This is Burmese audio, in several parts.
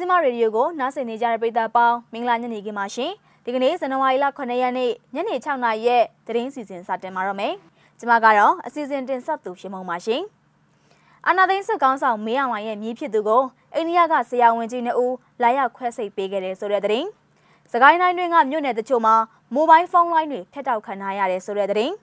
ဇင်မရေဒီယိုကိုနားဆင်နေကြတဲ့ပရိသတ်ပေါင်းမင်္ဂလာညနေခင်းပါရှင်ဒီကနေ့ဇန်နဝါရီလ9ရက်နေ့ညနေ6နာရီရဲ့သတင်းစီစဉ်စတင်မှာတော့မယ်ကျွန်မကတော့အစီအစဉ်တင်ဆက်သူရှင်မုံပါရှင်အာနာသိန်းစစ်ကောင်းဆောင်မင်းအောင်လှိုင်ရဲ့မြည်ဖြစ်သူကိုအိန္ဒိယကဆရာဝန်ကြီးနှစ်ဦးလာရောက်ခွဲစိတ်ပေးခဲ့တယ်ဆိုတဲ့သတင်းစကိုင်းတိုင်းတွင်းကမြို့နယ်တချို့မှာမိုဘိုင်းဖုန်းလိုင်းတွေဖျက်တောက်ခံထားရတယ်ဆိုတဲ့သတင်း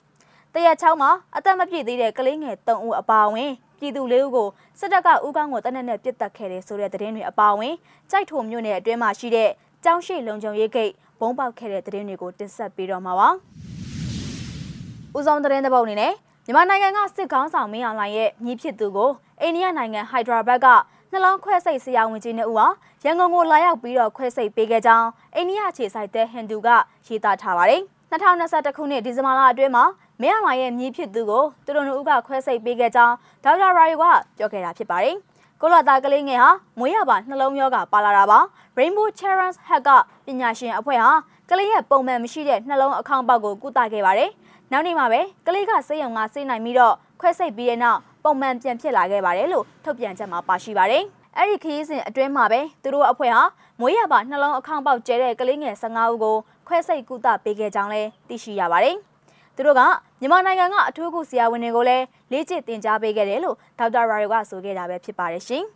တရက်ချောင်းမှာအသက်မပြည့်သေးတဲ့ကလေးငယ်3ဦးအပါအဝင်ပြည်သူလေးဦးကိုစစ်တပ်ကဥကောင်းကိုတနက်နဲ့ပစ်တက်ခဲ့တယ်ဆိုတဲ့သတင်းတွေအပါအဝင်ကြိုက်ထုံမြို့နယ်အတွင်းမှာရှိတဲ့ကျောင်းရှိလုံခြုံရေးဂိတ်ဘုံပေါက်ခဲ့တဲ့သတင်းတွေကိုတင်ဆက်ပေးတော့မှာပါ။ဦးဆောင်သတင်းတစ်ပုဒ်အနေနဲ့မြန်မာနိုင်ငံကစစ်ကောင်းဆောင်မင်းအောင်လှိုင်ရဲ့မြည်ဖြစ်သူကိုအိန္ဒိယနိုင်ငံဟိုက်ဒရာဘတ်ကနှလုံးခွဲစိတ်ဆရာဝန်ကြီးနှစ်ဦးဟာရန်ကုန်ကိုလာရောက်ပြီးတော့ခွဲစိတ်ပေးခဲ့ကြောင်းအိန္ဒိယခြေဆိုင်တဲ့ဟန်ဒူကရေးသားထားပါတယ်။2021ခုနှစ်ဒီဇင်ဘာလအတွင်းမှာ မင်းအောင်လှိုင်ရဲ့မြည်ဖြစ်သူကိုသူတို့နှစ်ဦးကခွဲစိတ်ပေးခဲ့ကြောင်းဒေါက်တာရာယိုကပြောခဲ့တာဖြစ်ပါတယ်။ကိုလသားကလေးငယ်ဟာမွေးရပါနှလုံးရောဂါပါလာတာပါ Rainbow Children's Hack ကပညာရှင်အဖွဲ့ဟာကလေးရဲ့ပုံမှန်မရှိတဲ့နှလုံးအခေါင်ပေါက်ကိုကုသခဲ့ပါတယ်။နောက်နေ့မှာပဲကလေးကစိတ်ယုံကစိတ်နိုင်ပြီးတော့ခွဲစိတ်ပြီးတဲ့နောက်ပုံမှန်ပြန်ဖြစ်လာခဲ့ပါတယ်လို့ထုတ်ပြန်ချက်မှာပါရှိပါတယ်။အဲ့ဒီခရီးစဉ်အတွင်းမှာပဲသူတို့အဖွဲ့ဟာမွေးရပါနှလုံးအခေါင်ပေါက်ကျဲတဲ့ကလေးငယ်15ဦးကိုခွဲစိတ်ကုသပေးခဲ့ကြောင်းလည်းသိရှိရပါတယ်။ သူတို့ကမြန်မာနိုင်ငံကအထူးကုဆရာဝန်တွေကိုလည်းလေ့ကျင့်သင်ကြားပေးခဲ့တယ်လို့ဒေါက်တာရာယိုကဆိုခဲ့တာပဲဖြစ်ပါတယ်ရှင်။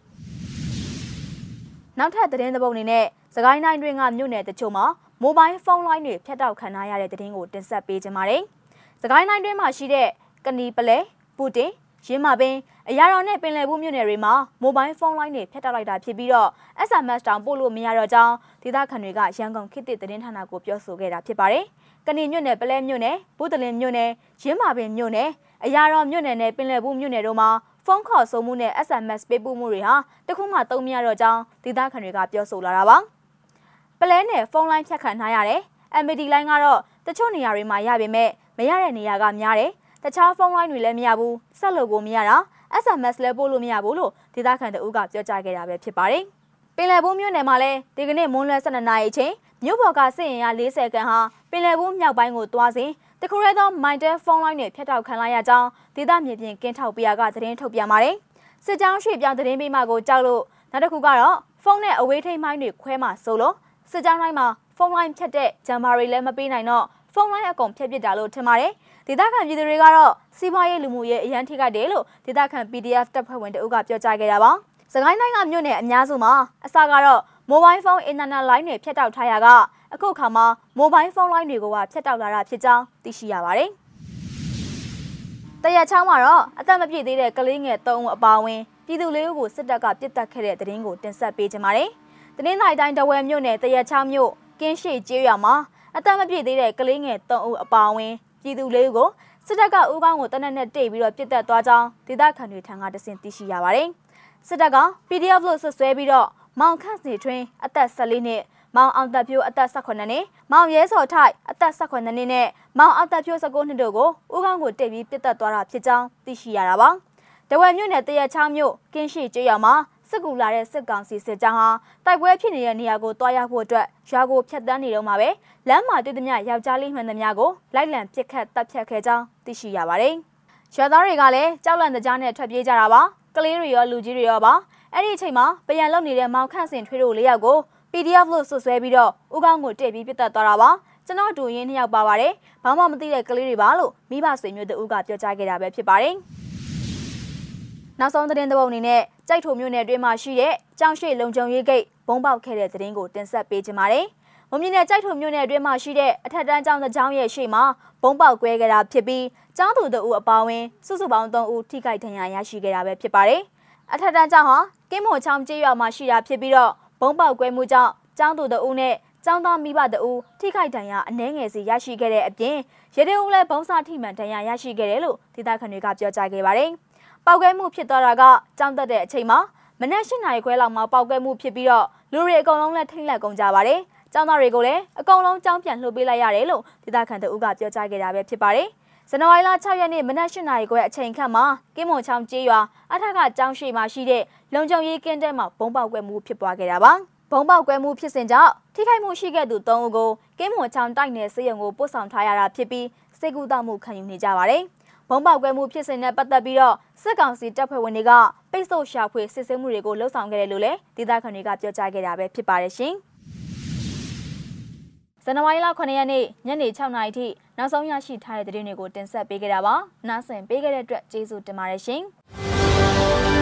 နောက်ထပ်သတင်းသဘုံအနေနဲ့စကိုင်းတိုင်းတွင်းကမြို့နယ်တချို့မှာမိုဘိုင်းဖုန်းလိုင်းတွေဖြတ်တောက်ခံရတဲ့သတင်းကိုတင်ဆက်ပေးကြပါမယ်။စကိုင်းတိုင်းတွင်းမှာရှိတဲ့ကနီပလဲပူတင် ရင်းမာပင်အရာတော်နဲ့ပင်လယ်ဘူးမြို့နယ်တွေမှာမိုဘိုင်းဖုန်းလိုင်းတွေဖျက်တောက်လိုက်တာဖြစ်ပြီးတော့ SMS တောင်ပို့လို့မရတော့ကြောင်းဒေသခံတွေကရန်ကုန်ခေတ်သစ်သတင်းဌာနကိုပြောဆိုခဲ့တာဖြစ်ပါတယ်။ကဏီမြို့နယ်ပလဲမြို့နယ်ဘူးတလင်မြို့နယ်ရင်းမာပင်မြို့နယ်အရာတော်မြို့နယ်နဲ့ပင်လယ်ဘူးမြို့နယ်တို့မှာဖုန်းခေါ်ဆိုမှုနဲ့ SMS ပေးပို့မှုတွေဟာတခုမှသုံးမရတော့ကြောင်းဒေသခံတွေကပြောဆိုလာတာပါ။ပလဲနယ်ဖုန်းလိုင်းဖြတ်ခံထားရတယ်။ MD လိုင်းကတော့တချို့နေရာတွေမှာရပေမဲ့မရတဲ့နေရာကများတယ်။ တခြားဖုန်းလိုင်းတွေလည်းမရဘူးဆက်လို့ကိုမရတာ SMS လည်းပို့လို့မရဘူးလို့ဒေသခံတအုပ်ကပြောကြားခဲ့တာပဲဖြစ်ပါတယ်။ပင်လယ်ဘူးမြို့နယ်မှာလည်းဒီကနေ့မွန်းလွဲ12နာရီချိန်မြို့ပေါ်ကစစ်ရင်ရ40ခန်းဟာပင်လယ်ဘူးမြောက်ပိုင်းကိုတွားစဉ်တခုရဲသော Mytel ဖုန်းလိုင်းတွေဖျက်တောက်ခံလိုက်ရကြောင်းဒေသမြေပြင်ကင်းထောက်ပြရကသတင်းထုတ်ပြန်ပါတယ်။စစ်ကြောင်းရွှေ့ပြောင်းသတင်းပေးမှကိုကြောက်လို့နောက်တစ်ခုကတော့ဖုန်းနဲ့အဝေးထိန်းမိုင်းတွေခွဲမှဆိုလို့စစ်ကြောင်းတိုင်းမှာဖုန်းလိုင်းဖြတ်တဲ့ဂျမ်ဘာတွေလည်းမပေးနိုင်တော့ဖု န်းလိုင်းအကုန်ဖျက်ပစ်တာလို့ထင်ပါတယ်။ဒေသခံပြည်သူတွေကတော့စီးပွားရေးလူမှုရေးအရန်ထိခိုက်တယ်လို့ဒေသခံ PDF တပ်ဖွဲ့ဝင်တအုပ်ကပြောကြားခဲ့တာပါ။စကိုင်းတိုင်းကမြို့နယ်အများစုမှာအစကတော့မိုဘိုင်းဖုန်းအင်တာနက်လိုင်းတွေဖြတ်တောက်ထားရကအခုခါမှာမိုဘိုင်းဖုန်းလိုင်းတွေကိုပါဖြတ်တောက်လာတာဖြစ်ကြောင်းသိရှိရပါတယ်။တရချောင်းမှာတော့အသက်မပြည့်သေးတဲ့ကလေးငယ်၃ဦးအပါအဝင်ပြည်သူလေးဦးကိုစစ်တပ်ကပြစ်တက်ခဲ့တဲ့တဲ့ရင်ကိုတင်ဆက်ပေးကြပါမယ်။တနင်္သာရီတိုင်းတဝဲမြို့နယ်တရချောင်းမြို့ကင်းရှိကျေးရွာမှာ အသက်မပြည့်သေးတဲ့ကလေးငယ်၃ဦးအပါအဝင်ပြည်သူလေးကိုစစ်တပ်ကဦးကောင်းကိုတနက်နဲ့တိတ်ပြီးတော့ပြစ်တက်သွားကြောင်းဒေသခံတွေထံကတစင်သိရှိရပါတယ်။စစ်တပ်က PDF လို့ဆွဆွဲပြီးတော့မောင်ခန့်စီထွင်းအသက်14နှစ်မောင်အောင်သက်ပြိုးအသက်18နှစ်မောင်ရဲစော်ထိုက်အသက်18နှစ်နဲ့မောင်အောင်သက်ပြိုး19နှစ်တို့ကိုဦးကောင်းကိုတိတ်ပြီးပြစ်တက်သွားတာဖြစ်ကြောင်းသိရှိရတာပါ။တဝယ်မြို့နယ်တရချောင်းမြို့ကင်းရှိကျွော်မှာ စစ်ကူလာတဲ့စစ်ကောင်စီစစ်ကြောင်းဟာတိုက်ပွဲဖြစ်နေတဲ့နေရာကိုတွားရောက်ဖို့အတွက်ရွာကိုဖျက်ဆီးနေတော့မှာပဲလမ်းမှာတွေ့သမျှယောက်ျားလေးမှန်သမျှကိုလိုက်လံပစ်ခတ်တပ်ဖြတ်ခဲ့ကြောင်းသိရှိရပါတယ်။ရွာသားတွေကလည်းကြောက်လန့်တကြားနဲ့ထွက်ပြေးကြတာပါ။ကလေးတွေရောလူကြီးတွေရောပါ။အဲ့ဒီအချိန်မှာပြန်လုံနေတဲ့မောင်ခန့်စင်ထွေးတို့လေးယောက်ကို PDF လို့ဆွဆွဲပြီးတော့ဦးကောင်းကိုတည့်ပြီးပြစ်တက်သွားတာပါ။ကျွန်တော်တို့ရင်းနှစ်ယောက်ပါပါတယ်။ဘာမှမသိတဲ့ကလေးတွေပါလို့မိဘဆွေမျိုးတို့ကပြောကြားခဲ့တာပဲဖြစ်ပါတယ်။ နောက်ဆုံးသတင်းသဘောအနေနဲ့ကြိုက်ထုံမြို့နယ်အတွင်းမှာရှိတဲ့ကြောင်ရှိလုံခြုံရေးဂိတ်ဘုံပေါက်ခဲ့တဲ့သတင်းကိုတင်ဆက်ပေးချင်ပါတယ်။မွန်ပြည်နယ်ကြိုက်ထုံမြို့နယ်အတွင်းမှာရှိတဲ့အထက်တန်းကျောင်းတစ်ကျောင်းရဲ့ရှေ့မှာဘုံပေါက်ကွဲခဲ့တာဖြစ်ပြီးကျောင်းသူတို့အပါအဝင်စုစုပေါင်း3ဦးထိခိုက်ဒဏ်ရာရရှိခဲ့တာပဲဖြစ်ပါတယ်။အထက်တန်းကျောင်းဟာကင်းမော်ချောင်းကျေးရွာမှာရှိတာဖြစ်ပြီးတော့ဘုံပေါက်ကွဲမှုကြောင့်ကျောင်းသူတို့နဲ့ကျောင်းသားမိဘတို့ထိခိုက်ဒဏ်ရာအနှဲငယ်စီရရှိခဲ့တဲ့အပြင်ရဲတွေဦးလည်းဘုံစာထိမှန်ဒဏ်ရာရရှိခဲ့တယ်လို့ဒေသခံတွေကပြောကြားခဲ့ပါတယ်။ ပောက်ကွဲမှုဖြစ်သွားတာကကြောင်းတက်တဲ့အချိန်မှာမနက်၈နာရီခွဲလောက်မှာပောက်ကွဲမှုဖြစ်ပြီးတော့လူတွေအကုန်လုံးလည်းထိတ်လန့်ကုန်ကြပါတယ်။ကျောင်းသားတွေကိုလည်းအကုန်လုံးကြောင်းပြန်လှုပ်ပေးလိုက်ရတယ်လို့ဒေသခံတအုပ်ကပြောကြားခဲ့တာပဲဖြစ်ပါတယ်။ဇန်နဝါရီလ6ရက်နေ့မနက်၈နာရီခွဲအချိန်ခန့်မှာကင်းမွန်ချောင်းကျေးရွာအထက်ကကျောင်းရှိမှရှိတဲ့လုံခြုံရေးကင်းတဲမှာဘုံပေါက်ကွဲမှုဖြစ်ပွားခဲ့တာပါ။ဘုံပေါက်ကွဲမှုဖြစ်စဉ်ကြောင့်ထိခိုက်မှုရှိခဲ့သူ၃ဦးကိုကင်းမွန်ချောင်းတိုက်နယ်စေယုံကိုပို့ဆောင်ထားရတာဖြစ်ပြီးစိတ်ကူးတမှုခံယူနေကြပါတယ်။ ဘုံပေါက်ကွဲမှုဖြစ်စဉ်နဲ့ပတ်သက်ပြီးတော့စစ်ကောင်စီတပ်ဖွဲ့ဝင်တွေကပိတ်ဆို့ရှာဖွေစစ်ဆေးမှုတွေကိုလှုံ့ဆော်ခဲ့တယ်လို့လည်းဒေသခံတွေကပြောကြားခဲ့တာပဲဖြစ်ပါတယ်ရှင်။ဇန်နဝါရီလ9ရက်နေ့ညနေ6နာရီထိနောက်ဆုံးရရှိထားတဲ့သတင်းတွေကိုတင်ဆက်ပေးခဲ့တာပါ။နားဆင်ပေးခဲ့တဲ့အတွက်ကျေးဇူးတင်ပါတယ်ရှင်။